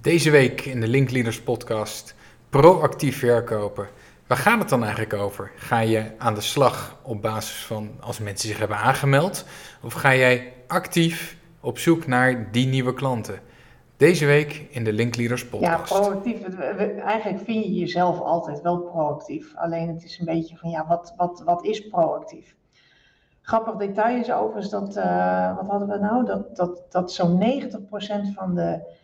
Deze week in de Linkleaders podcast proactief verkopen. Waar gaat het dan eigenlijk over? Ga je aan de slag op basis van als mensen zich hebben aangemeld? Of ga jij actief op zoek naar die nieuwe klanten? Deze week in de Linkleaders podcast. Ja, proactief. Eigenlijk vind je jezelf altijd wel proactief. Alleen het is een beetje van ja, wat, wat, wat is proactief? Grappig detail is overigens dat, uh, wat hadden we nou? Dat, dat, dat zo'n 90% van de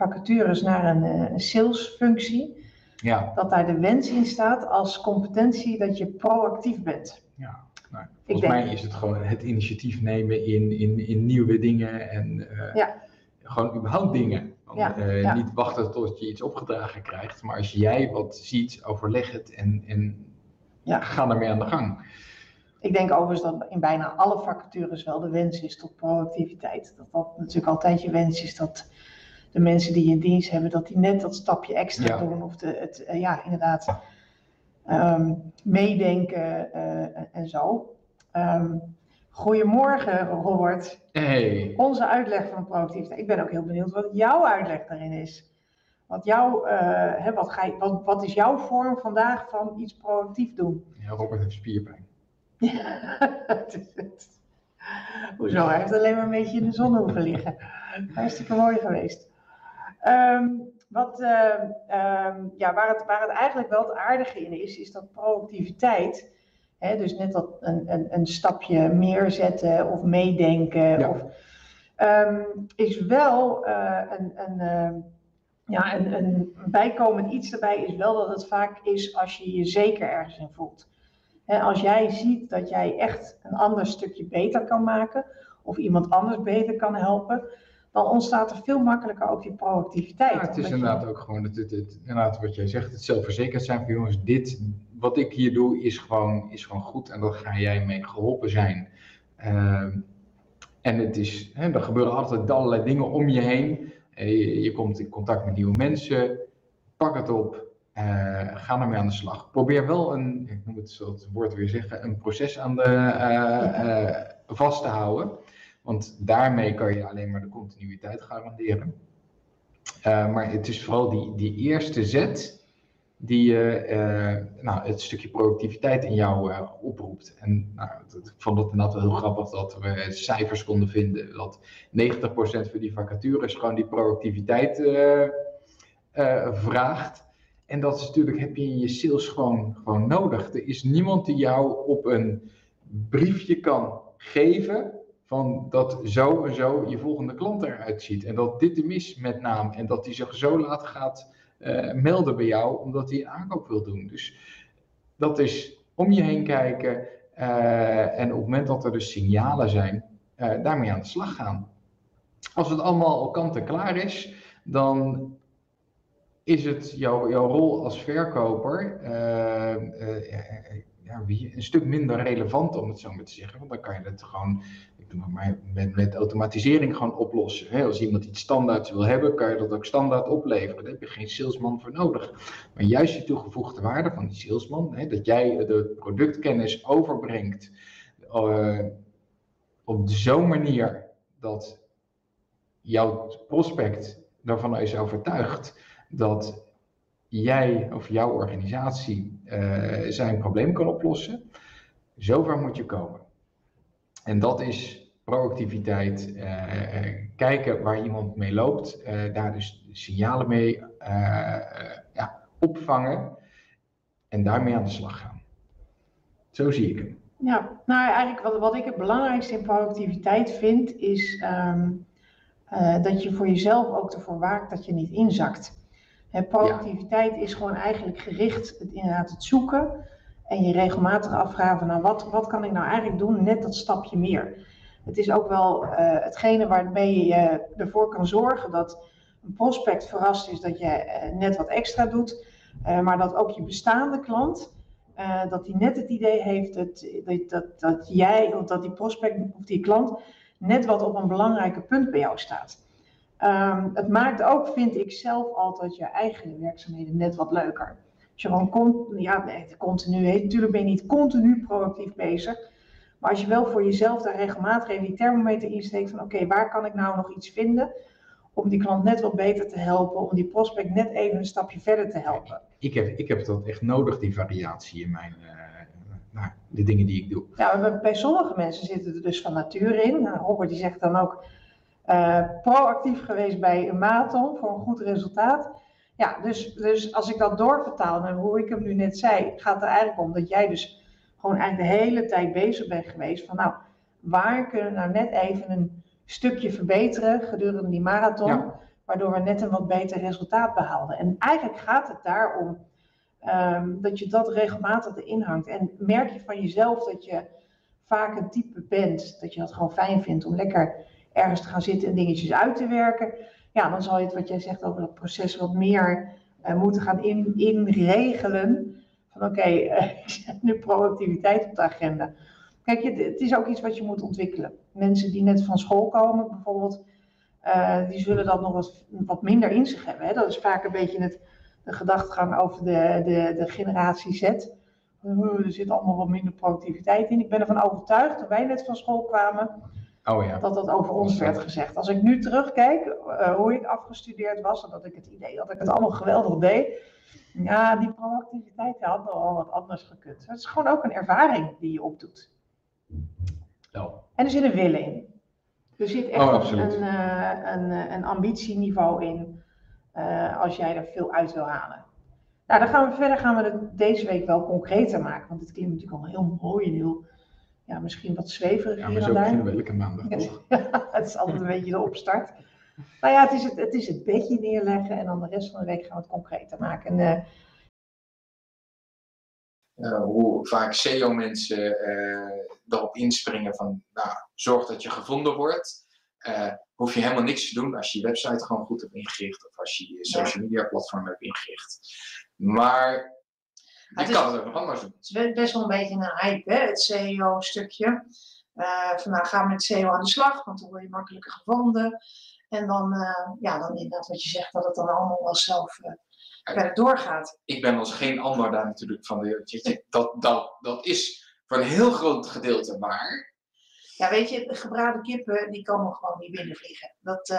vacatures naar een, eh, een salesfunctie, ja. dat daar de wens in staat als competentie dat je proactief bent. Ja, nou, volgens mij is het gewoon het initiatief nemen in, in, in nieuwe dingen en uh, ja. gewoon überhaupt dingen. Ja, uh, Niet wachten tot je iets opgedragen krijgt, maar als jij wat ziet, overleg het en, en ga ermee aan de gang. Ik denk overigens dat in bijna alle vacatures wel de wens is tot proactiviteit. Dat dat natuurlijk altijd je wens is dat de mensen die je in dienst hebben, dat die net dat stapje extra doen. Of de, het, uh, ja, inderdaad, um, meedenken uh, en zo. Um, goedemorgen, Robert. Hey. Onze uitleg van proactiviteit. Ik ben ook heel benieuwd wat jouw uitleg daarin is. Wat, jouw, uh, hè, wat, ga je, wat, wat is jouw vorm vandaag van iets proactief doen? Ja, Robert heeft spierpijn. Hoezo? Hij heeft alleen maar een beetje in de zon hoeven liggen. Hartstikke mooi geweest. Um, wat, uh, um, ja, waar, het, waar het eigenlijk wel het aardige in is, is dat proactiviteit, hè, dus net dat een, een, een stapje meer zetten of meedenken, ja. of, um, is wel uh, een, een, ja, een, een bijkomend iets erbij, is wel dat het vaak is als je je zeker ergens in voelt. Hè, als jij ziet dat jij echt een ander stukje beter kan maken, of iemand anders beter kan helpen, dan ontstaat er veel makkelijker ook die proactiviteit. Ja, het is inderdaad ook gewoon het, het, het, inderdaad wat jij zegt, het zelfverzekerd zijn van jongens, dit, wat ik hier doe is gewoon, is gewoon goed en daar ga jij mee geholpen zijn. Uh, en het is, hè, er gebeuren altijd allerlei dingen om je heen. Je, je, komt in contact met nieuwe mensen, pak het op, uh, ga ermee aan de slag. Probeer wel een, ik moet het, het woord weer zeggen, een proces aan de, uh, vast te houden. Want daarmee kan je alleen maar de continuïteit garanderen. Uh, maar het is vooral die, die eerste zet die uh, nou, het stukje productiviteit in jou uh, oproept. En nou, ik vond het inderdaad wel heel grappig dat we cijfers konden vinden dat 90% van die vacatures gewoon die productiviteit vraagt. En dat is natuurlijk, heb je in je sales gewoon, gewoon nodig. Er is niemand die jou op een briefje kan geven van dat zo en zo je volgende klant eruit ziet. En dat dit hem is met naam. En dat hij zich zo laat gaat uh, melden bij jou, omdat hij een aankoop wil doen. Dus dat is om je heen kijken. Uh, en op het moment dat er dus signalen zijn, uh, daarmee aan de slag gaan. Als het allemaal al kant en klaar is, dan is het jouw, jouw rol als verkoper ja, een stuk minder relevant, om het zo maar te zeggen. Want dan kan je het gewoon maar met, met automatisering gewoon oplossen. Als iemand iets standaards wil hebben, kan je dat ook standaard opleveren. Daar heb je geen salesman voor nodig. Maar juist die toegevoegde waarde van die salesman, dat jij de productkennis overbrengt uh, op zo'n manier dat jouw prospect daarvan is overtuigd dat jij of jouw organisatie uh, zijn probleem kan oplossen. Zover moet je komen. En dat is proactiviteit, uh, kijken waar iemand mee loopt, uh, daar dus signalen mee ja, opvangen en daarmee aan de slag gaan. Zo zie ik hem. Ja, nou eigenlijk wat, wat ik het belangrijkste in proactiviteit vind, is um, dat je voor jezelf ook ervoor waakt dat je niet inzakt. Hè, proactiviteit is gewoon eigenlijk gericht, het, inderdaad het zoeken en je regelmatig afvragen, nou wat, wat kan ik nou eigenlijk doen, net dat stapje meer. Het is ook wel uh, hetgene waarmee je ervoor kan zorgen dat een prospect verrast is dat je uh, net wat extra doet, uh, maar dat ook je bestaande klant, dat die net het idee heeft dat, dat, dat, jij of dat die prospect of die klant net wat op een belangrijke punt bij jou staat. Um, het maakt ook, vind ik zelf altijd, je eigen werkzaamheden net wat leuker. Als je gewoon continu, ja, continu, natuurlijk ben je niet continu proactief bezig. Maar als je wel voor jezelf daar regelmatig even die thermometer insteekt van oké, okay, waar kan ik nou nog iets vinden om die klant net wat beter te helpen, om die prospect net even een stapje verder te helpen. Ik heb, ik heb dat echt nodig, die variatie in mijn, uh, nou, de dingen die ik doe. Ja, bij sommige mensen zitten er dus van nature in. Nou, Robert die zegt dan ook uh, proactief geweest bij een marathon voor een goed resultaat. Ja, dus, dus als ik dat doorvertaal naar hoe ik hem nu net zei, gaat het er eigenlijk om dat jij dus gewoon eigenlijk de hele tijd bezig bent geweest van nou, waar kunnen we nou net even een stukje verbeteren gedurende die marathon, waardoor we net een wat beter resultaat behaalden. En eigenlijk gaat het daarom um, dat je dat regelmatig erin hangt. En merk je van jezelf dat je vaak een type bent, dat je dat gewoon fijn vindt om lekker ergens te gaan zitten en dingetjes uit te werken. Ja, dan zal je het wat jij zegt over dat proces wat meer uh, moeten gaan in, inregelen. Van oké, okay, uh, nu proactiviteit op de agenda. Kijk, het is ook iets wat je moet ontwikkelen. Mensen die net van school komen bijvoorbeeld, uh, die zullen dat nog wat, wat minder in zich hebben. Hè? Dat is vaak een beetje het, de gedachtegang over de, de, de generatie Z. Er zit allemaal wat minder productiviteit in. Ik ben ervan overtuigd, toen wij net van school kwamen, oh ja. dat dat over ons werd gezegd. Als ik nu terugkijk, uh, hoe ik afgestudeerd was, en dat ik het idee dat ik het allemaal geweldig deed, ja, die proactiviteit had al wat anders gekund. Het is gewoon ook een ervaring die je opdoet. Ja. En er zit een willen in. Er zit echt oh, een, een, een, ambitieniveau in uh, als jij er veel uit wil halen. Nou, dan gaan we verder gaan we het deze week wel concreter maken. Want het klinkt natuurlijk al heel mooi en heel, ja, misschien wat zweverig ja, maar zo beginnen we elke maandag toch? het is altijd een beetje de opstart. Nou ja, het is het, het is het bedje neerleggen en dan de rest van de week gaan we het concreter maken. En, uh, uh, hoe vaak SEO-mensen uh, erop inspringen van, nou, zorg dat je gevonden wordt. Uh, hoef je helemaal niks te doen als je je website gewoon goed hebt ingericht of als je je social media platform hebt ingericht. Maar je kan het ook nog anders doen. Het is best wel een beetje een hype, hè? het SEO-stukje. van nou, ga met SEO aan de slag, want dan word je makkelijker gevonden. En dan, ja, dan inderdaad wat je zegt, dat het dan allemaal wel zelf verder doorgaat. Ik ben als geen ander daar natuurlijk van de. Dat, dat, dat is voor een heel groot gedeelte waar. Ja, weet je, de gebraden kippen die komen gewoon niet binnenvliegen. Dat, uh,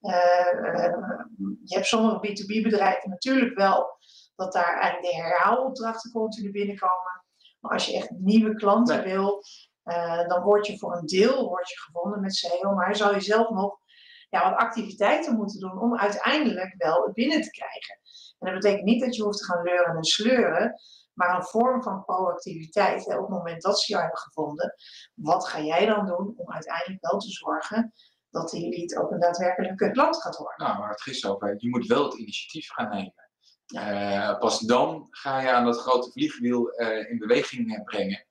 uh, je hebt sommige B2B bedrijven natuurlijk wel dat daar eigenlijk de herhaalopdrachten continu binnenkomen. Maar als je echt nieuwe klanten wil, uh, dan word je voor een deel word je gevonden met SEO. Maar zou je zelf nog ja, wat activiteiten moeten doen om uiteindelijk wel het binnen te krijgen. En dat betekent niet dat je hoeft te gaan leuren en sleuren, maar een vorm van proactiviteit. Hè, op het moment dat ze jou hebben gevonden, wat ga jij dan doen om uiteindelijk wel te zorgen dat die lead ook een daadwerkelijke klant gaat worden? Nou, waar het gisteren over je moet wel het initiatief gaan nemen. Uh, pas dan ga je aan dat grote vliegwiel uh, in beweging eh, brengen.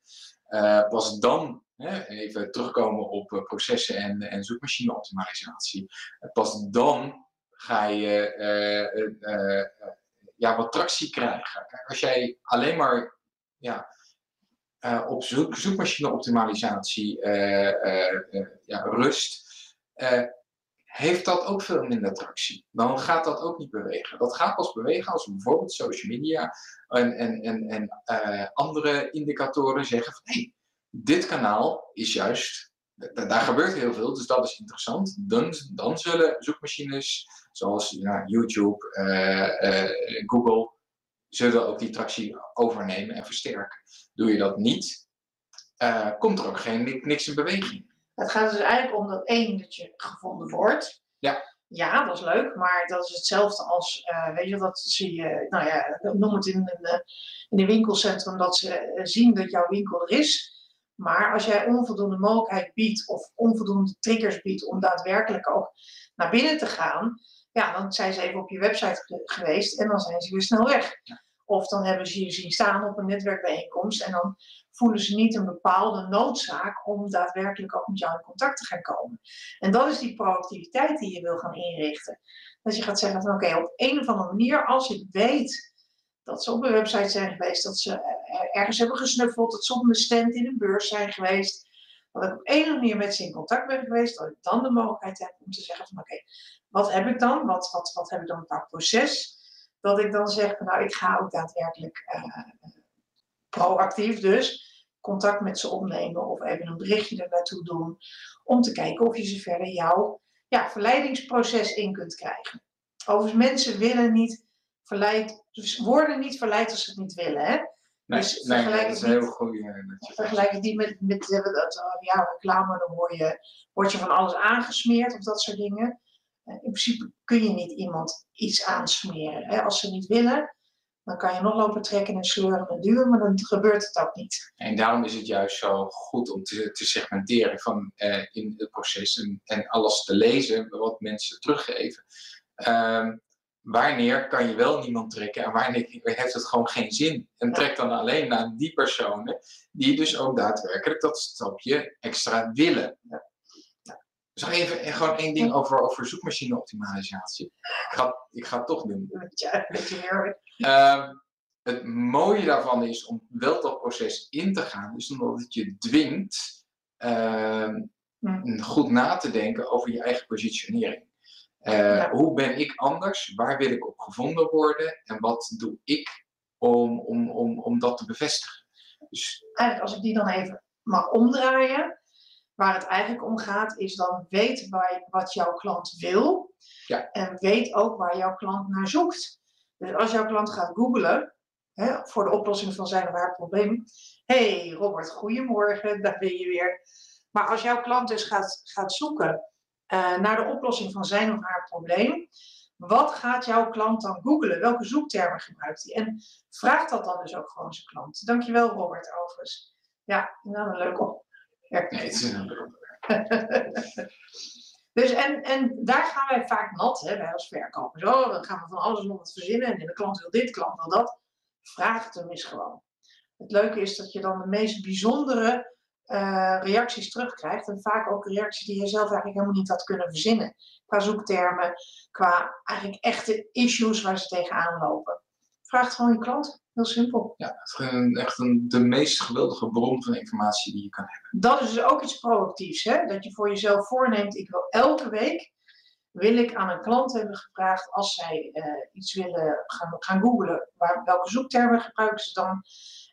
Uh, pas dan even terugkomen op eh, processen en, en zoekmachine-optimalisatie. Pas dan ga je uh, ja, wat tractie krijgen. Als jij alleen maar ja, op zoek, zoekmachine-optimalisatie ja, rust, heeft dat ook veel minder tractie. Dan gaat dat ook niet bewegen. Dat gaat pas bewegen als bijvoorbeeld social media en, en, en, en andere indicatoren zeggen van hé, hey, dit kanaal is juist, daar gebeurt heel veel, dus dat is interessant. Dan, dan zullen zoekmachines zoals ja, YouTube, uh, uh, Google, zullen ook die tractie overnemen en versterken. Doe je dat niet, uh, komt er ook geen, niks in beweging. Het gaat dus eigenlijk om dat één, dat je gevonden wordt. Ja. Ja, dat is leuk, maar dat is hetzelfde als, weet je, dat zie je, nou ja, noem het in een winkelcentrum, dat ze zien dat jouw winkel er is. Maar als jij onvoldoende mogelijkheid biedt of onvoldoende triggers biedt om daadwerkelijk ook naar binnen te gaan, ja, dan zijn ze even op je website geweest en dan zijn ze weer snel weg. Of dan hebben ze je zien staan op een netwerkbijeenkomst en dan voelen ze niet een bepaalde noodzaak om daadwerkelijk ook met jou in contact te gaan komen. En dat is die proactiviteit die je wil gaan inrichten. Dat je gaat zeggen van oké, op een of andere manier, als je weet dat ze op een website zijn geweest, dat ze ergens hebben gesnuffeld, dat ze op een stand in een beurs zijn geweest. Dat ik op een of andere manier met ze in contact ben geweest, dat ik dan de mogelijkheid heb om te zeggen van oké, wat heb ik dan? Wat, wat, wat heb ik dan qua proces? Dat ik dan zeg, nou ik ga ook daadwerkelijk uh, proactief dus contact met ze opnemen of even een berichtje er naartoe doen. Om te kijken of je ze verder jouw ja, verleidingsproces in kunt krijgen. Overigens, mensen willen niet verleid, dus worden niet verleid als ze het niet willen. Hè? Nee, Dus nee, vergelijk dat is het een niet- heel goed. Vergelijk het niet met, met eh, dat, eh, ja, reclame, dan word je, word je van alles aangesmeerd of dat soort dingen. Eh, in principe kun je niet iemand iets aansmeren. Hè? Als ze niet willen, dan kan je nog lopen trekken en sleuren en duwen, maar dan gebeurt het ook niet. En daarom is het juist zo goed om te, te segmenteren van, eh, in het proces en, en alles te lezen wat mensen teruggeven. Ehm, wanneer kan je wel niemand trekken en wanneer heeft het gewoon geen zin? En trek dan alleen naar die personen die dus ook daadwerkelijk dat stapje extra willen. Dus even en gewoon één ding over, over zoekmachine-optimalisatie. Ik ga, ik ga het toch doen. Ehm, het mooie daarvan is om wel dat proces in te gaan, dus omdat het je dwingt ehm, Hm. goed na te denken over je eigen positionering. Eh, Ja. Hoe ben ik anders? Waar wil ik op gevonden worden? En wat doe ik om, om, om, om dat te bevestigen? Dus Eigenlijk, als ik die dan even mag omdraaien, waar het eigenlijk om gaat, is dan weet waar, wat jouw klant wil. Ja. En weet ook waar jouw klant naar zoekt. Dus als jouw klant gaat googlen hè, voor de oplossing van zijn of haar probleem. hey Robert, goedemorgen, daar ben je weer. Maar als jouw klant dus gaat, gaat zoeken eh, naar de oplossing van zijn of haar probleem. Wat gaat jouw klant dan googlen? Welke zoektermen gebruikt hij? En vraag dat dan dus ook gewoon zijn klant. Dankjewel Robert overigens. Ja, nou een leuk op. nee, het is een Dus en, en daar gaan wij vaak nat, hè, wij als verkopers. Oh, dan gaan we van alles nog wat verzinnen. En de klant wil dit, de klant wil dat. Vraag het hem eens gewoon. Het leuke is dat je dan de meest bijzondere eh, reacties terugkrijgt. En vaak ook reacties die je zelf eigenlijk helemaal niet had kunnen verzinnen. Qua zoektermen, qua eigenlijk echte issues waar ze tegenaan lopen. Vraag het gewoon je klant. Heel simpel. ja, het is echt een, de meest geweldige bron van informatie die je kan hebben. dat is dus ook iets proactiefs. Hè? Dat je voor jezelf voorneemt, ik wil elke week, wil ik aan een klant hebben gevraagd, als zij eh, iets willen gaan, gaan googlen, waar, welke zoektermen gebruiken ze dan?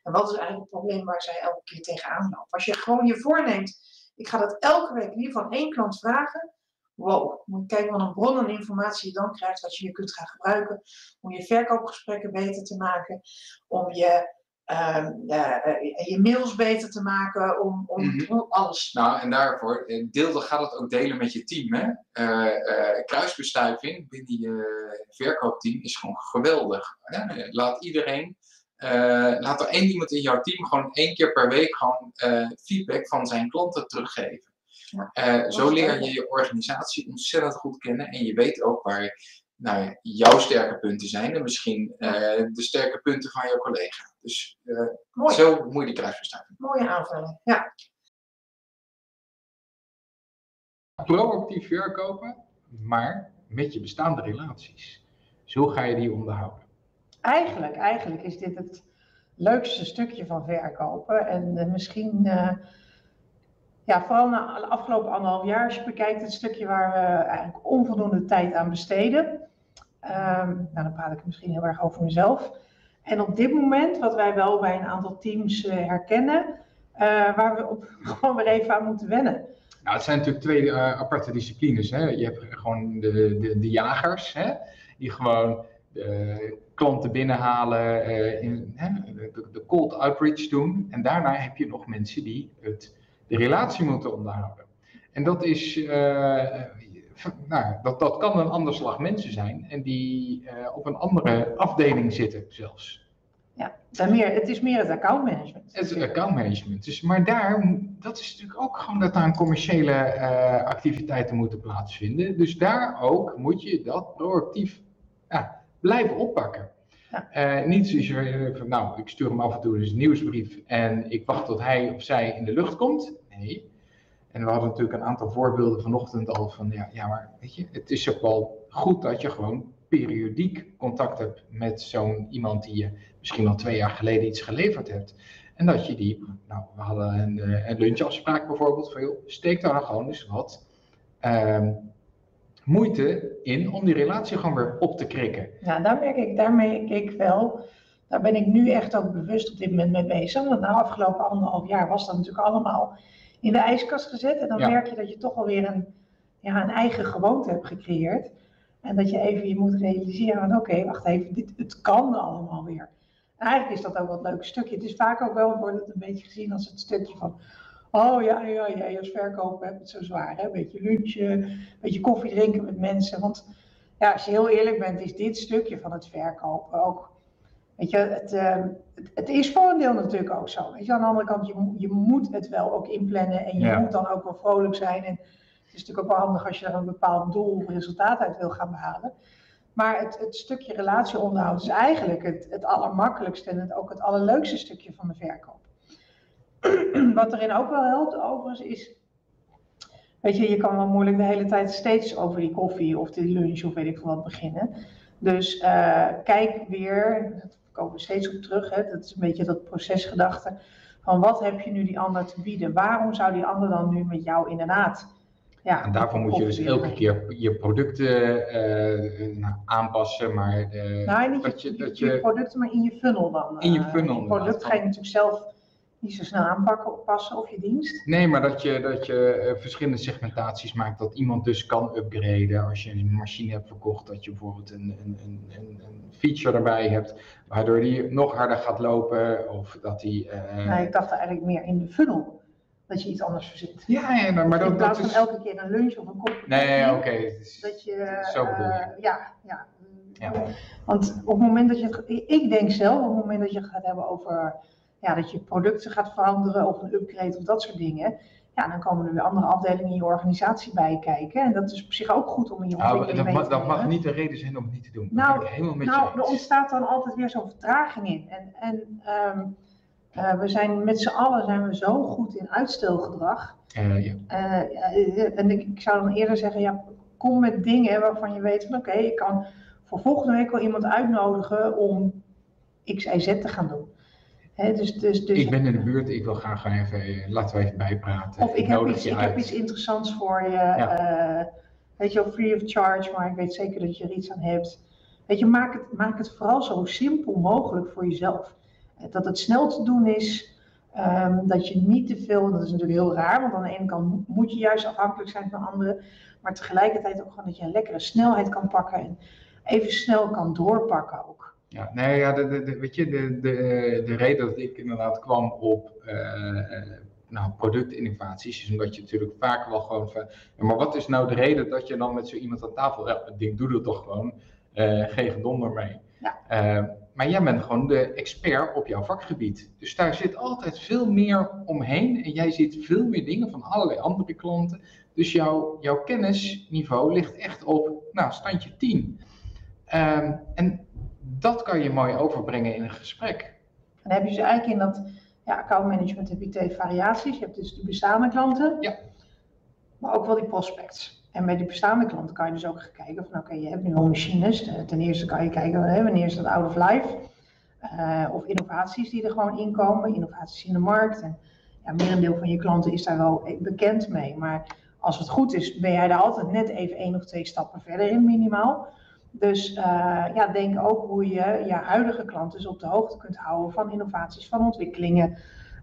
En wat is eigenlijk het probleem waar zij elke keer tegenaan lopen? Als je gewoon je voorneemt, ik ga dat elke week in ieder geval één klant vragen. Wow, moet je kijken wat een bron aan informatie je dan krijgt, wat je weer kunt gaan gebruiken om je verkoopgesprekken beter te maken, om je ehm, eh, je mails beter te maken, om, om, Mhm. alles. Nou, en daarvoor, eh, deel, dan gaat het ook delen met je team. Hè? Eh, kruisbestuiving binnen je verkoopteam is gewoon geweldig. Hè? Laat iedereen, eh, laat er één iemand in jouw team gewoon één keer per week gewoon eh, feedback van zijn klanten teruggeven. Ja, Eh, zo leer je je organisatie ontzettend goed kennen en je weet ook waar nou, jouw sterke punten zijn en misschien eh, de sterke punten van jouw collega. Dus eh, Mooi, zo moet je die kruisbestuiving. mooie aanvulling. Ja, Proactief verkopen, maar met je bestaande relaties. Zo ga je die onderhouden. Eigenlijk, eigenlijk is dit het leukste stukje van verkopen. En eh, misschien, eh, ja, vooral na de afgelopen anderhalf jaar, als je bekijkt het stukje waar we eigenlijk onvoldoende tijd aan besteden. Ehm, nou, dan praat ik misschien heel erg over mezelf. En op dit moment, wat wij wel bij een aantal teams eh, herkennen, waar we gewoon weer even aan moeten wennen. Nou, het zijn natuurlijk twee aparte disciplines. Hè? Je hebt gewoon de, de, de jagers, hè? die gewoon klanten binnenhalen, eh, in? De, de cold outreach doen. En daarna heb je nog mensen die het, de relatie moeten onderhouden. En dat is, eh, nou, dat, dat kan een ander slag mensen zijn en die eh, op een andere afdeling zitten zelfs. Ja, het, zijn meer, het is meer het accountmanagement. Het is accountmanagement. Dus, maar daar, dat is natuurlijk ook gewoon dat daar commerciële eh, activiteiten moeten plaatsvinden. Dus daar ook moet je dat proactief ja, blijven oppakken. Ja. Eh, niet zoals je van, nou, ik stuur hem af en toe eens een nieuwsbrief en ik wacht tot hij of zij in de lucht komt. Nee. En we hadden natuurlijk een aantal voorbeelden vanochtend al van, ja, ja maar weet je, het is ook wel goed dat je gewoon periodiek contact hebt met zo'n iemand die je misschien al twee jaar geleden iets geleverd hebt. En dat je die, nou, we hadden een, eh, een lunchafspraak bijvoorbeeld, van joh, steek daar dan gewoon eens wat ehm, moeite in om die relatie gewoon weer op te krikken. Ja, daar merk ik, daar merk ik wel. Daar ben ik nu echt ook bewust op dit moment mee bezig. Want na afgelopen anderhalf jaar was dat natuurlijk allemaal in de ijskast gezet. En dan Ja. merk je dat je toch alweer een, ja, een eigen gewoonte hebt gecreëerd. En dat je even je moet realiseren van oké, wacht even, dit, het kan allemaal weer. En eigenlijk is dat ook wel een leuk stukje. Het is vaak ook wel, wordt het een beetje gezien als het stukje van, oh ja, ja, jij als verkoper hebt het zo zwaar. Hè? Een beetje lunchen, een beetje koffie drinken met mensen. Want ja, als je heel eerlijk bent, is dit stukje van het verkopen ook Weet je, het, uh, het, het, is voor een deel natuurlijk ook zo. Weet je, aan de andere kant, je, je moet het wel ook inplannen en je Ja. moet dan ook wel vrolijk zijn. En het is natuurlijk ook wel handig als je er een bepaald doel of resultaat uit wil gaan behalen. Maar het, het stukje relatieonderhoud is eigenlijk het, het allermakkelijkste en het, ook het allerleukste stukje van de verkoop. Wat erin ook wel helpt overigens is, weet je, je kan wel moeilijk de hele tijd steeds over die koffie of die lunch of weet ik veel wat beginnen. Dus eh, kijk weer, daar komen we steeds op terug, hè, dat is een beetje dat procesgedachte, van wat heb je nu die ander te bieden? Waarom zou die ander dan nu met jou inderdaad... Ja, En daarvoor moet je dus elke keer je producten eh, nou, aanpassen, maar de, Nou, niet dat je, je, dat je je, producten, maar in je funnel dan. In je eh, funnel, Je product ga je natuurlijk zelf niet zo snel aanpakken of passen of je dienst. nee, maar dat je, dat je eh, verschillende segmentaties maakt, dat iemand dus kan upgraden als je een machine hebt verkocht, dat je bijvoorbeeld een, een, een, een, feature erbij hebt, waardoor die nog harder gaat lopen, of dat die... nou, ik dacht eigenlijk meer in de funnel, dat je iets anders verzint. ja, ja, maar maar in dat, plaats dat van is... elke keer een lunch of een kopje Nee, oké. Dat je, Zo bedoel je. ja, ja. Ja. Want op het moment dat je, het- ik denk zelf, op het moment dat je het gaat hebben over ja, dat je producten gaat veranderen of een upgrade of dat soort dingen, ja, dan komen er weer andere afdelingen in je organisatie bij kijken. En dat is op zich ook goed om in je Nou, dat, mee mag, dat mag niet de reden zijn om het niet te doen. Nou, dat ben ik helemaal met Nou, je er ontstaat dan altijd weer zo'n vertraging in. En, en ehm, eh, we zijn met z'n allen zijn we zo goed in uitstelgedrag. Eh, ja. Eh, en ik, ik zou dan eerder zeggen, ja, kom met dingen waarvan je weet van oké, ik kan voor volgende week wel iemand uitnodigen om X, Y, Z te gaan doen. Dus, dus, dus, Ik ben in de buurt, ik wil graag gaan even, eh, laten we even bijpraten. of ik, heb iets, ik heb iets interessants voor je, eh, weet je wel, free of charge, maar ik weet zeker dat je er iets aan hebt. Weet je, maak het, maak het vooral zo simpel mogelijk voor jezelf. Eh, Dat het snel te doen is, ehm, dat je niet te veel, dat is natuurlijk heel raar, want aan de ene kant mo- moet je juist afhankelijk zijn van anderen, maar tegelijkertijd ook gewoon dat je een lekkere snelheid kan pakken en even snel kan doorpakken ook. Ja, nee, ja, de, de, de- weet je, de, de, de reden dat ik inderdaad kwam op eh, eh, nou, productinnovaties is omdat je natuurlijk vaak wel gewoon van, maar wat is nou de reden dat je dan met zo iemand aan tafel, ja, ding doe er toch gewoon, eh, geen gedonder mee. Ja. Eh, maar jij bent gewoon de expert op jouw vakgebied. Dus daar zit altijd veel meer omheen en jij ziet veel meer dingen van allerlei andere klanten. Dus jouw, jouw kennisniveau ligt echt op, nou, standje 10. Ehm, en dat kan je mooi overbrengen in een gesprek. En dan heb je dus eigenlijk in dat ja, account management heb je twee variaties. Je hebt dus de bestaande klanten, Ja. maar ook wel die prospects. En bij die bestaande klanten kan je dus ook gaan kijken van oké, je hebt nu al machines. Eh, Ten eerste kan je kijken hè, wanneer is dat out of life. Eh, of innovaties die er gewoon inkomen, innovaties in de markt. En ja, merendeel van je klanten is daar wel eh, bekend mee. Maar als het goed is, ben jij daar altijd net even één of twee stappen verder in minimaal. Dus eh, ja, denk ook hoe je je huidige klanten dus op de hoogte kunt houden van innovaties, van ontwikkelingen.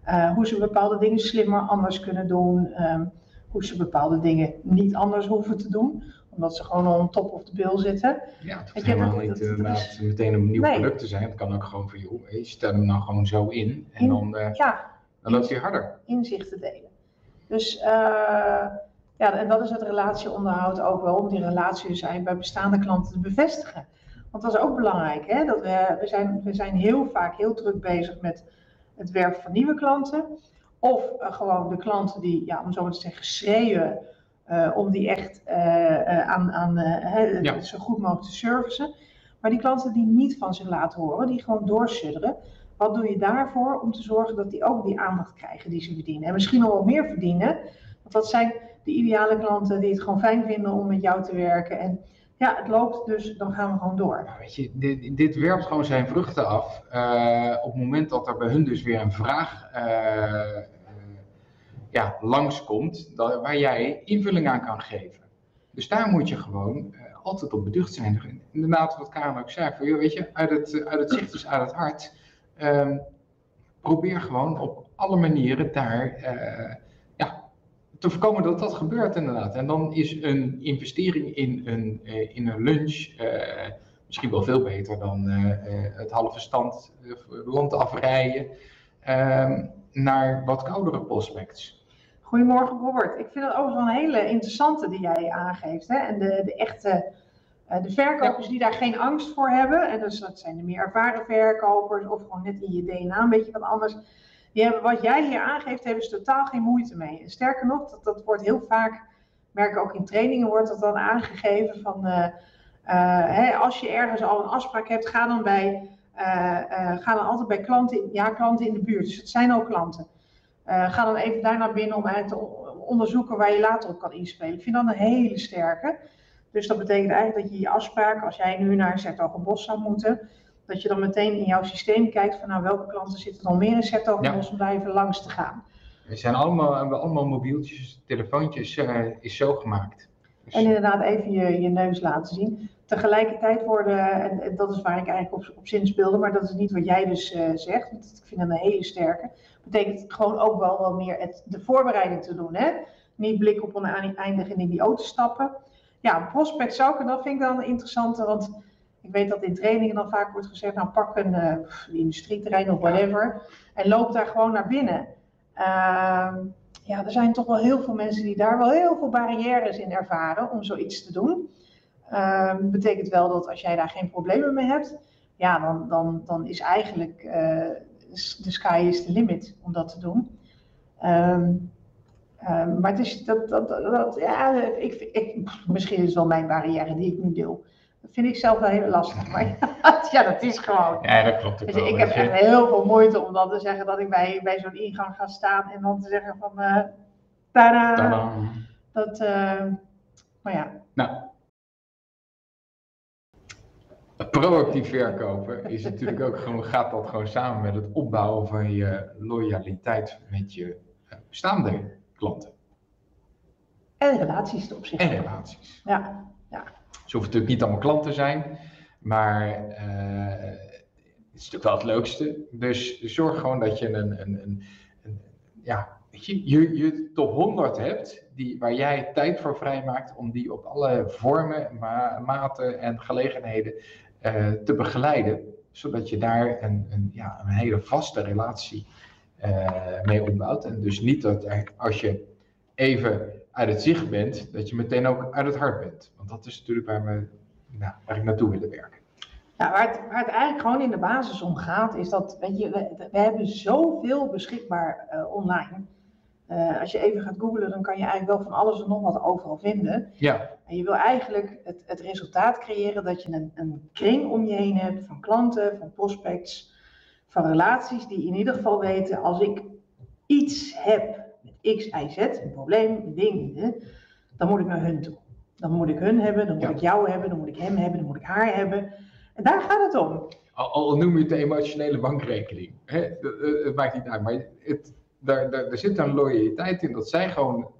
eh, hoe ze bepaalde dingen slimmer, anders kunnen doen. ehm, hoe ze bepaalde dingen niet anders hoeven te doen, omdat ze gewoon on top of the bill zitten. Ja, het hoeft helemaal niet is- meteen een nieuw Nee. product te zijn. Het kan ook gewoon van, joh, je stel hem nou gewoon zo in en In- dan, eh, Ja, dan loopt hij harder. inzichten delen. Dus eh, ja, en dat is het relatieonderhoud ook wel, om die relatie dus eigenlijk bij bestaande klanten te bevestigen. Want dat is ook belangrijk, hè? Dat we, we, zijn, we zijn heel vaak heel druk bezig met het werven van nieuwe klanten. Of eh, gewoon de klanten die, ja, om zo maar te zeggen, schreeuwen eh, om die echt eh, aan, aan Ja. zo goed mogelijk te servicen. Maar die klanten die niet van zich laten horen, die gewoon doorsudderen. Wat doe je daarvoor om te zorgen dat die ook die aandacht krijgen die ze verdienen? En misschien nog wel meer verdienen. Want dat zijn de ideale klanten die het gewoon fijn vinden om met jou te werken. En ja, het loopt, dus dan gaan we gewoon door. Ja, weet je, dit, dit werpt gewoon zijn vruchten af. eh, op het moment dat er bij hun dus weer een vraag eh, ja, langskomt, dat, waar jij invulling aan kan geven. Dus daar moet je gewoon altijd op beducht zijn. Inderdaad, wat Karen ook zei, van, joh, weet je, uit het, uit het zicht is uit het hart. Ehm, probeer gewoon op alle manieren daar te voorkomen dat dat gebeurt inderdaad. En dan is een investering in een, uh, in een lunch uh, misschien wel veel beter dan uh, het halve stand land afrijden ehm, naar wat koudere prospects. Goedemorgen Robert. Ik vind het overigens wel een hele interessante die jij aangeeft. Hè? En de, de echte de verkopers die daar geen angst voor hebben, en dus dat zijn de meer ervaren verkopers of gewoon net in je DNA een beetje wat anders die wat jij hier aangeeft, hebben ze totaal geen moeite mee. sterker nog, dat, dat wordt heel vaak, merk ook in trainingen, wordt dat dan aangegeven van, uh, uh, hè, als je ergens al een afspraak hebt, ga dan, bij, uh, ga dan altijd bij klanten, ja, klanten in de buurt. Dus het zijn ook klanten. ga dan even daar naar binnen om te onderzoeken waar je later op kan inspelen. Ik vind dat een hele sterke. Dus dat betekent eigenlijk dat je je afspraak, als jij nu naar Zertogenbos zou moeten, dat je dan meteen in jouw systeem kijkt van nou welke klanten zitten dan meer in ja. om daar even langs te gaan. We zijn allemaal, hebben allemaal mobieltjes, telefoontjes uh, is zo gemaakt. Dus... En inderdaad even je, je neus laten zien. Tegelijkertijd worden, en, en dat is waar ik eigenlijk op, op zin speelde, maar dat is niet wat jij dus uh, zegt, want ik vind dat een hele sterke. Betekent gewoon ook wel wel meer het, de voorbereiding te doen. Hè? Niet blik op oneindig en in die auto stappen. Ja, prospect zou ik, dat vind ik dan interessant, want ik weet dat in trainingen dan vaak wordt gezegd, nou pak een uh, industrieterrein of whatever en loop daar gewoon naar binnen. Uh, ja, er zijn toch wel heel veel mensen die daar wel heel veel barrières in ervaren om zoiets te doen. Uh, betekent wel dat als jij daar geen problemen mee hebt, ja, dan, dan, dan is eigenlijk uh, de sky is the limit om dat te doen. Um, um, maar het is dat, dat, dat ja, ik, ik, misschien is het wel mijn barrière die ik nu deel. Dat vind ik zelf wel heel lastig. Maar ja, dat is gewoon. Ja, dat klopt. Dus ik heb echt heel veel moeite om dan te zeggen dat ik bij, bij zo'n ingang ga staan en dan te zeggen van uh, tada. tada. Dat, uh, maar ja. Nou. Proactief verkopen is natuurlijk ook gewoon, gaat dat gewoon samen met het opbouwen van je loyaliteit met je bestaande klanten. En relaties op zich. En relaties. Ja. Ze hoeven natuurlijk niet allemaal klant te zijn, maar uh, het is natuurlijk wel het leukste. Dus zorg gewoon dat je een, een, een, een ja, je, je, je top 100 hebt die, waar jij tijd voor vrijmaakt om die op alle vormen, ma maten en gelegenheden uh, te begeleiden. Zodat je daar een, een, ja, een hele vaste relatie uh, mee opbouwt. En dus niet dat als je even uit het zicht bent, dat je meteen ook uit het hart bent. Want dat is natuurlijk waar, we, nou, ik naartoe willen werken. Ja, waar, het, waar het eigenlijk gewoon in de basis om gaat, is dat, weet je, we, we hebben zoveel beschikbaar uh, online. Uh, als je even gaat googlen, dan kan je eigenlijk wel van alles en nog wat overal vinden. Ja. En je wil eigenlijk het, het resultaat creëren dat je een, een kring om je heen hebt van klanten, van prospects, van relaties die in ieder geval weten, als ik iets heb X, Y, Z, een probleem, een ding, hè, dan moet ik naar hun toe. Dan moet ik hun hebben, dan moet ja. ik jou hebben, dan moet ik hem hebben, dan moet ik haar hebben. En daar gaat het om. Al, al noem je het de emotionele bankrekening. Hè? Het maakt niet uit, maar het, daar, daar, daar zit een loyaliteit in dat zij gewoon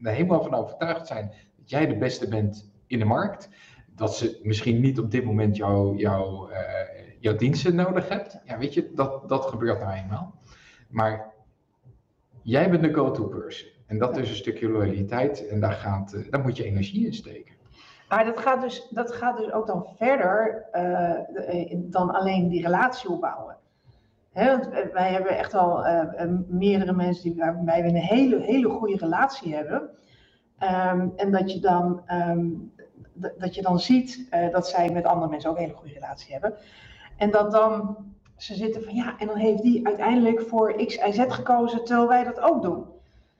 er helemaal van overtuigd zijn dat jij de beste bent in de markt. Dat ze misschien niet op dit moment jou, jou, uh, jouw diensten nodig hebt. Ja, weet je, dat, dat gebeurt nou eenmaal. Maar jij bent de go-to person. En dat is een stukje loyaliteit en daar, gaat, uh, daar moet je energie in steken. Maar dat gaat dus, dat gaat dus ook dan verder uh, dan alleen die relatie opbouwen. Want wij hebben echt al uh, meerdere mensen die, waarbij we een hele, hele goede relatie hebben. Um, en dat je dan, um, dat je dan ziet dat zij met andere mensen ook een hele goede relatie hebben. En dat dan ze zitten van ja, en dan heeft die uiteindelijk voor X, Y, Z gekozen, terwijl wij dat ook doen.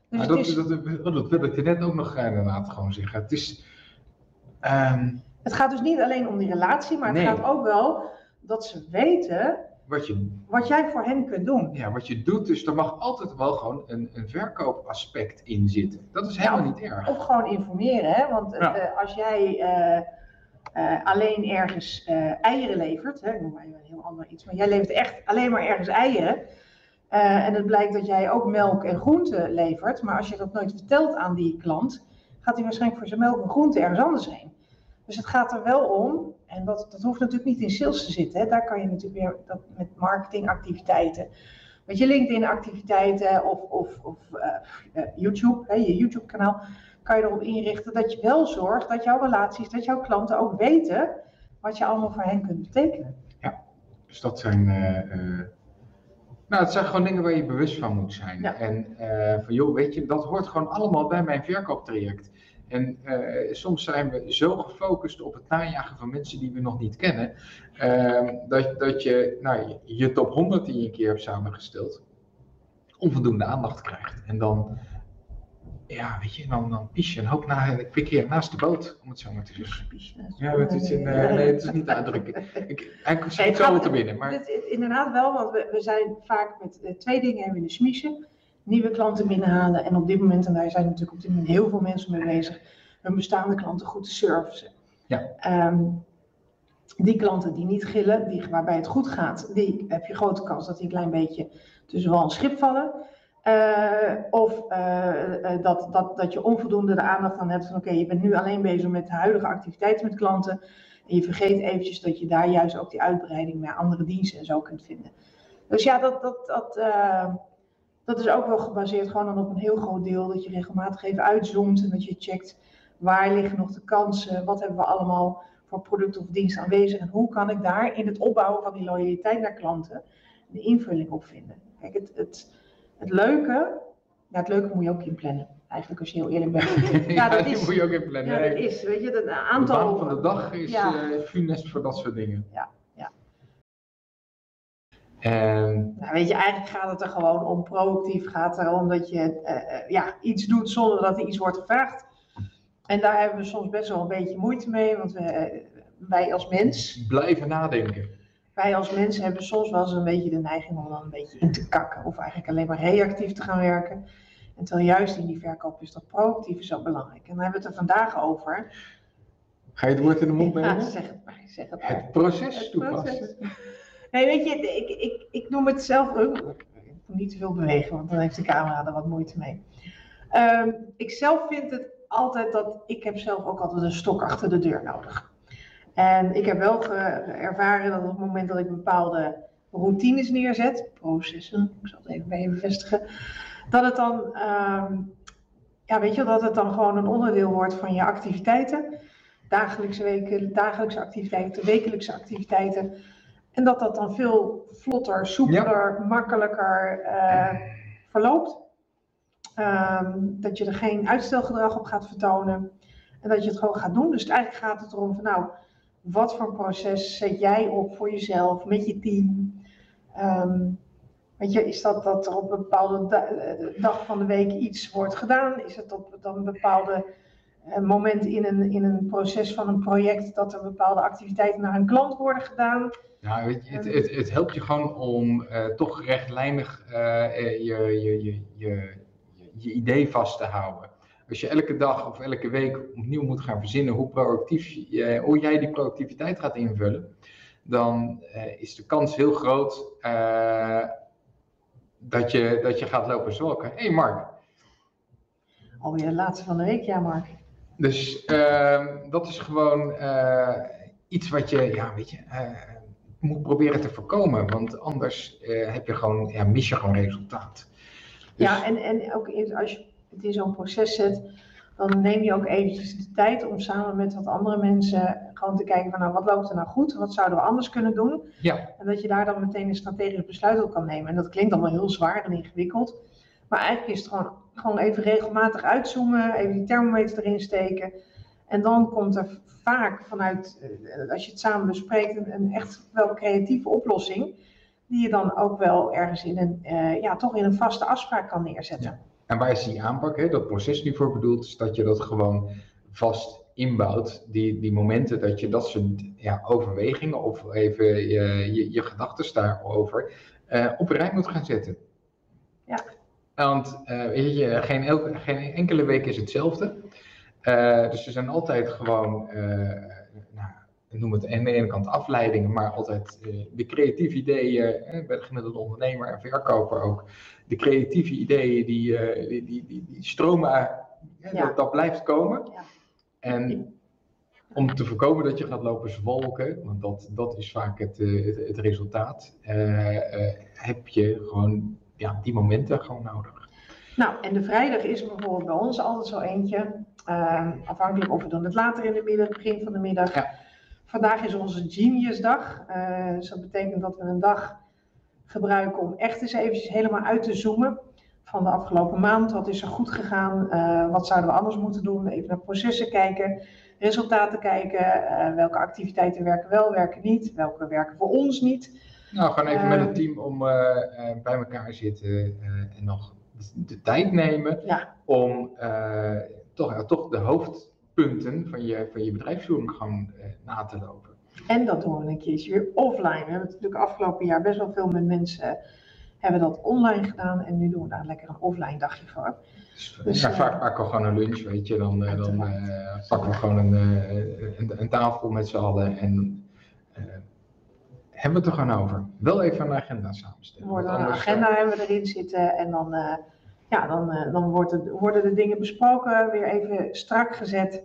Dus dat, is, dat, dat, dat, wil ik je net ook nog inderdaad gewoon zeggen. Het, is, um, het gaat dus niet alleen om die relatie, maar het nee. gaat ook wel dat ze weten wat, je, wat jij voor hen kunt doen. Ja, wat je doet, dus er mag altijd wel gewoon een, een verkoopaspect in zitten. Dat is helemaal ja, niet erg. Of gewoon informeren, hè? want ja. uh, als jij... Uh, uh, alleen ergens uh, eieren levert. Hè, ik noem maar een heel ander iets, maar jij levert echt alleen maar ergens eieren. Uh, en het blijkt dat jij ook melk en groenten levert, maar als je dat nooit vertelt aan die klant, gaat hij waarschijnlijk voor zijn melk en groenten ergens anders heen. Dus het gaat er wel om, en dat, dat hoeft natuurlijk niet in sales te zitten, hè, daar kan je natuurlijk weer dat met marketingactiviteiten Weet je, LinkedIn-activiteiten of, of, of YouTube, hè, je YouTube-kanaal, kan je erop inrichten dat je wel zorgt dat jouw relaties, dat jouw klanten ook weten wat je allemaal voor hen kunt betekenen. Ja, dus dat zijn. Uh, nou, het zijn gewoon dingen waar je bewust van moet zijn. En uh, van joh, weet je, dat hoort gewoon allemaal bij mijn verkooptraject. En uh, soms zijn we zo gefocust op het najagen van mensen die we nog niet kennen, uh, dat, dat je nou, je top 100 die je een keer hebt samengesteld, onvoldoende aandacht krijgt. En dan, ja, weet je, dan, dan pies je een hoop na, ik hier naast de boot, om het zo maar te zeggen. Ja, het is, een, uh, nee, het is niet uitdrukken. Ik, hij komt nee, zo te binnen. Maar... Het, inderdaad wel, want we, we zijn vaak met uh, twee dingen hebben in de smiezen nieuwe klanten binnenhalen. En op dit moment, en daar zijn natuurlijk op dit moment heel veel mensen mee bezig, hun bestaande klanten goed te servicen. Ja. Um, die klanten die niet gillen, die, waarbij het goed gaat, die heb je grote kans dat die een klein beetje tussen wel een schip vallen. Uh, of uh, dat, dat, dat je onvoldoende de aandacht aan hebt van oké, je bent nu alleen bezig met de huidige activiteiten met klanten. En je vergeet eventjes dat je daar juist ook die uitbreiding naar andere diensten en zo kunt vinden. Dus ja, dat, dat, dat, dat is ook wel gebaseerd gewoon dan op een heel groot deel. Dat je regelmatig even uitzoomt en dat je checkt waar liggen nog de kansen, wat hebben we allemaal voor product of dienst aanwezig en hoe kan ik daar in het opbouwen van die loyaliteit naar klanten de invulling op vinden. Kijk, het, het, het leuke, ja, het leuke moet je ook inplannen. Eigenlijk als je heel eerlijk bent. ja, dat is, moet je ook inplannen. Ja, dat is, weet je, het aantal... De van de dag is ja. uh, funest voor dat soort dingen. Ja, ja. En... Nou, weet je, eigenlijk gaat het er gewoon om proactief. Gaat het erom dat je uh, ja, iets doet zonder dat er iets wordt gevraagd. En daar hebben we soms best wel een beetje moeite mee, want we, wij als mens. Blijven nadenken. Wij als mensen hebben soms wel eens een beetje de neiging om dan een beetje in te kakken. Of eigenlijk alleen maar reactief te gaan werken. En terwijl juist in die verkoop is dat proactief zo belangrijk. En daar hebben we het er vandaag over. Ga je het woord in de mond nemen? Ja, zeg het maar. Zeg het, maar. het proces het toepassen. Proces. Nee, weet je, ik, ik, ik noem het zelf ook. Ik moet niet te veel bewegen, want dan heeft de camera er wat moeite mee. Um, ik zelf vind het altijd dat ik heb zelf ook altijd een stok achter de deur nodig. En ik heb wel ervaren dat op het moment dat ik bepaalde routines neerzet, processen, ik zal het even bij je bevestigen, dat het dan, um, ja, weet je, dat het dan gewoon een onderdeel wordt van je activiteiten, dagelijkse weken, dagelijkse activiteiten, wekelijkse activiteiten. En dat dat dan veel vlotter, soepeler, ja. makkelijker uh, verloopt. Um, dat je er geen uitstelgedrag op gaat vertonen. En dat je het gewoon gaat doen. Dus eigenlijk gaat het erom van nou, wat voor proces zet jij op voor jezelf, met je team? Um, weet je, is dat dat er op een bepaalde da dag van de week iets wordt gedaan? Is het op dan een bepaalde uh, moment in een, in een proces van een project dat er bepaalde activiteiten naar een klant worden gedaan? Nou, weet je, het, het, het helpt je gewoon om uh, toch rechtlijnig uh, je, je, je, je je idee vast te houden. Als je elke dag of elke week opnieuw moet gaan verzinnen hoe, proactief je, hoe jij die productiviteit gaat invullen, dan uh, is de kans heel groot uh, dat, je, dat je gaat lopen zwalken. Hé hey Mark. Alweer de laatste van de week, ja Mark. Dus uh, dat is gewoon iets wat je, ja weet je, moet proberen te voorkomen. Want anders heb je gewoon, ja, mis je gewoon resultaat. Dus... Ja, en, en ook als je het in zo'n proces zet, dan neem je ook eventjes de tijd om samen met wat andere mensen gewoon te kijken van nou, wat loopt er nou goed, wat zouden we anders kunnen doen. Ja. En dat je daar dan meteen een strategisch besluit op kan nemen. En dat klinkt allemaal heel zwaar en ingewikkeld. Maar eigenlijk is het gewoon, gewoon even regelmatig uitzoomen, even die thermometer erin steken. En dan komt er vaak vanuit, als je het samen bespreekt, een, een echt wel creatieve oplossing die je dan ook wel ergens in een, uh, ja, toch in een vaste afspraak kan neerzetten. Ja. En waar is die aanpak, hè, dat proces nu voor bedoeld, is dat je dat gewoon vast inbouwt, die, die momenten dat je dat soort ja, overwegingen of even je, je, je gedachten daarover uh, op een rij moet gaan zetten. Ja. Want uh, weet je, geen, elke, geen enkele week is hetzelfde. dus er zijn altijd gewoon nou, noem het aan de ene kant afleidingen, maar altijd de creatieve ideeën, eh, bij de gemiddelde ondernemer en verkoper ook, de creatieve ideeën die, uh, die, die, die, die, stromen, ja. dat, dat, blijft komen. Ja. En om te voorkomen dat je gaat lopen zwalken, want dat, dat is vaak het, eh, het, het resultaat, eh, eh, heb je gewoon ja, die momenten gewoon nodig. Nou, en de vrijdag is bijvoorbeeld bij ons altijd zo eentje. Uh, afhankelijk of we doen het later in de middag, begin van de middag. Ja. Vandaag is onze Genius dag. Uh, dus dat betekent dat we een dag gebruiken om echt eens eventjes helemaal uit te zoomen. Van de afgelopen maand, wat is er goed gegaan? Uh, wat zouden we anders moeten doen? Even naar processen kijken, resultaten kijken. Uh, welke activiteiten werken wel, werken niet? Welke werken voor ons niet? Nou, gewoon even met het team om bij elkaar zitten en nog de tijd nemen Ja. om toch, ja, toch de hoofdpunten van je, van je bedrijfsvoering gewoon na te lopen. En dat doen we een keertje weer offline. We hebben het natuurlijk afgelopen jaar best wel veel met mensen hebben dat online gedaan en nu doen we daar lekker een offline dagje voor. Dus, ja, uh, vaak pakken we gewoon een lunch, weet je. Dan, dan pakken we gewoon een, een, een tafel met z'n allen en hebben we het er gewoon over. Wel even een agenda samenstellen. Worden een agenda hebben we erin zitten en dan, ja, dan, dan wordt het, worden de dingen besproken, weer even strak gezet,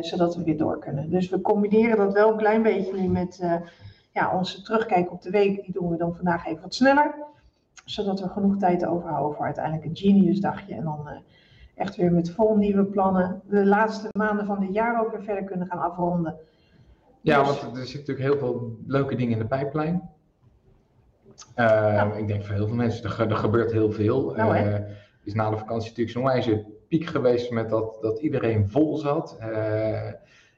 zodat we weer door kunnen. Dus we combineren dat wel een klein beetje nu met ja, onze terugkijk op de week. Die doen we dan vandaag even wat sneller, zodat we genoeg tijd overhouden voor uiteindelijk een genius dagje. En dan echt weer met vol nieuwe plannen de laatste maanden van dit jaar ook weer verder kunnen gaan afronden. Ja, want er zitten natuurlijk heel veel leuke dingen in de pijplijn. Uh, ja. Ik denk voor heel veel mensen, er, er gebeurt heel veel. Nou, uh, is na de vakantie natuurlijk zo'n wijze piek geweest met dat, dat iedereen vol zat. Uh,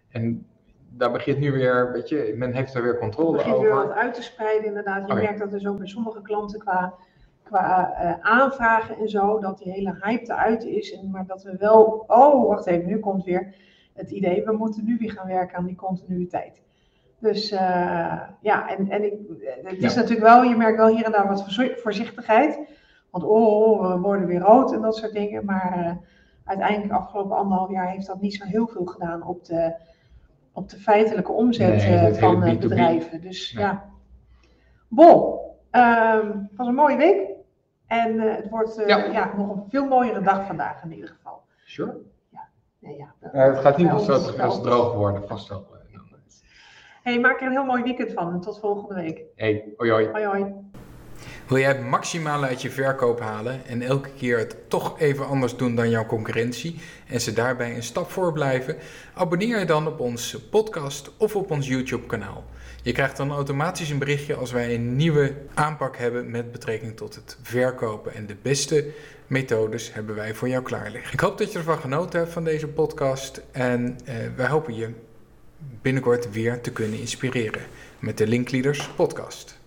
en daar begint nu weer, weet je, men heeft er weer controle begint over. weer wat uit te spreiden inderdaad. Je merkt dat dus ook bij sommige klanten qua, qua aanvragen en zo, dat die hele hype eruit is. En, maar dat we wel, oh wacht even, nu komt weer het idee, we moeten nu weer gaan werken aan die continuïteit. Dus uh, ja, en, en ik, het is Ja. natuurlijk wel, je merkt wel hier en daar wat voorzi- voorzichtigheid. Want oh, oh, we worden weer rood en dat soort dingen. Maar uh, uiteindelijk, de afgelopen anderhalf jaar, heeft dat niet zo heel veel gedaan op de, op de feitelijke omzet Nee, uh, het van B2B. bedrijven. Dus Nee. ja. Um, het was een mooie week. En uh, het wordt uh, Ja. ja. nog een veel mooiere dag vandaag in ieder geval. Sure. Nee, ja, Eh, het gaat niet Bij als droog worden, vast wel. eh, dan. Hey, maak er een heel mooi weekend van en tot volgende week. Hey, hoi hoi. Hoi hoi. Wil jij het maximale uit je verkoop halen en elke keer het toch even anders doen dan jouw concurrentie en ze daarbij een stap voor blijven? Abonneer je dan op onze podcast of op ons YouTube kanaal. Je krijgt dan automatisch een berichtje als wij een nieuwe aanpak hebben met betrekking tot het verkopen en de beste methodes hebben wij voor jou klaar liggen. Ik hoop dat je ervan genoten hebt van deze podcast en eh, wij hopen je binnenkort weer te kunnen inspireren met de Linkleaders podcast.